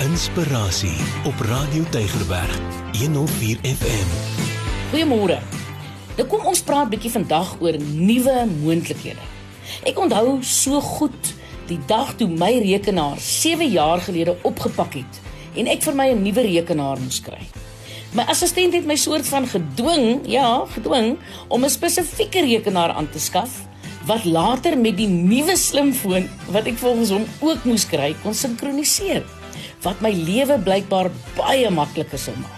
Inspirasie op Radio Tygerberg 104 FM. Goeiemôre. Nou kom ons praat bietjie vandag oor nuwe moontlikhede. Ek onthou so goed die dag toe my rekenaar 7 jaar gelede opgepak het en ek vir my 'n nuwe rekenaar moes kry. My assistent het my soort van gedwing, ja, gedwing om 'n spesifieke rekenaar aan te skaf wat later met die nuwe slimfoon wat ek volgens hom ook moes kry kon sinkroniseer wat my lewe blykbaar baie makliker sou maak.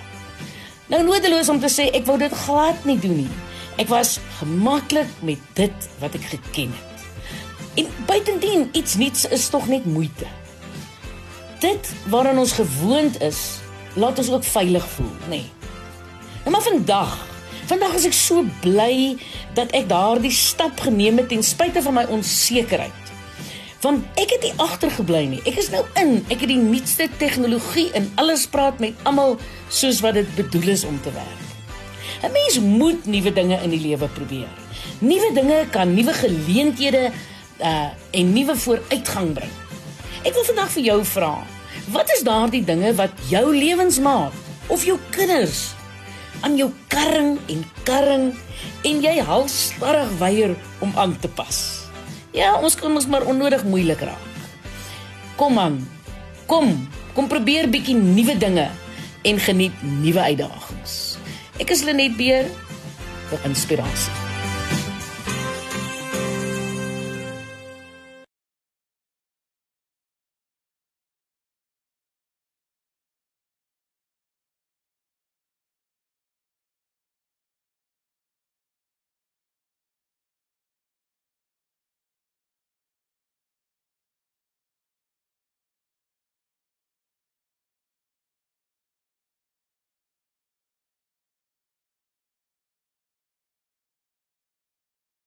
Nou nodeloos om te sê ek wou dit glad nie doen nie. Ek was gemaklik met dit wat ek geken het. En buitendien iets nuuts is tog net moeite. Dit waaraan ons gewoond is, laat ons ook veilig voel, nê. Nee. Nou maar vandag Vandag is ek so bly dat ek daardie stap geneem het ten spyte van my onsekerheid want ek het nie agtergebly nie. Ek is nou in. Ek het die nuutste tegnologie en alles praat met almal soos wat dit bedoel is om te werk. 'n Mens moet nuwe dinge in die lewe probeer. Nuwe dinge kan nuwe geleenthede uh en nuwe vooruitgang bring. Ek wil vandag vir jou vra, wat is daardie dinge wat jou lewensmaat of jou kinders aan jou karring en karring en jy halsstadig weier om aan te pas? Ja, ons kan ons maar onnodig moeilik raak. Kom aan. Kom, kom probeer bietjie nuwe dinge en geniet nuwe uitdagings. Ek is Lenet Beer vir inspirasie.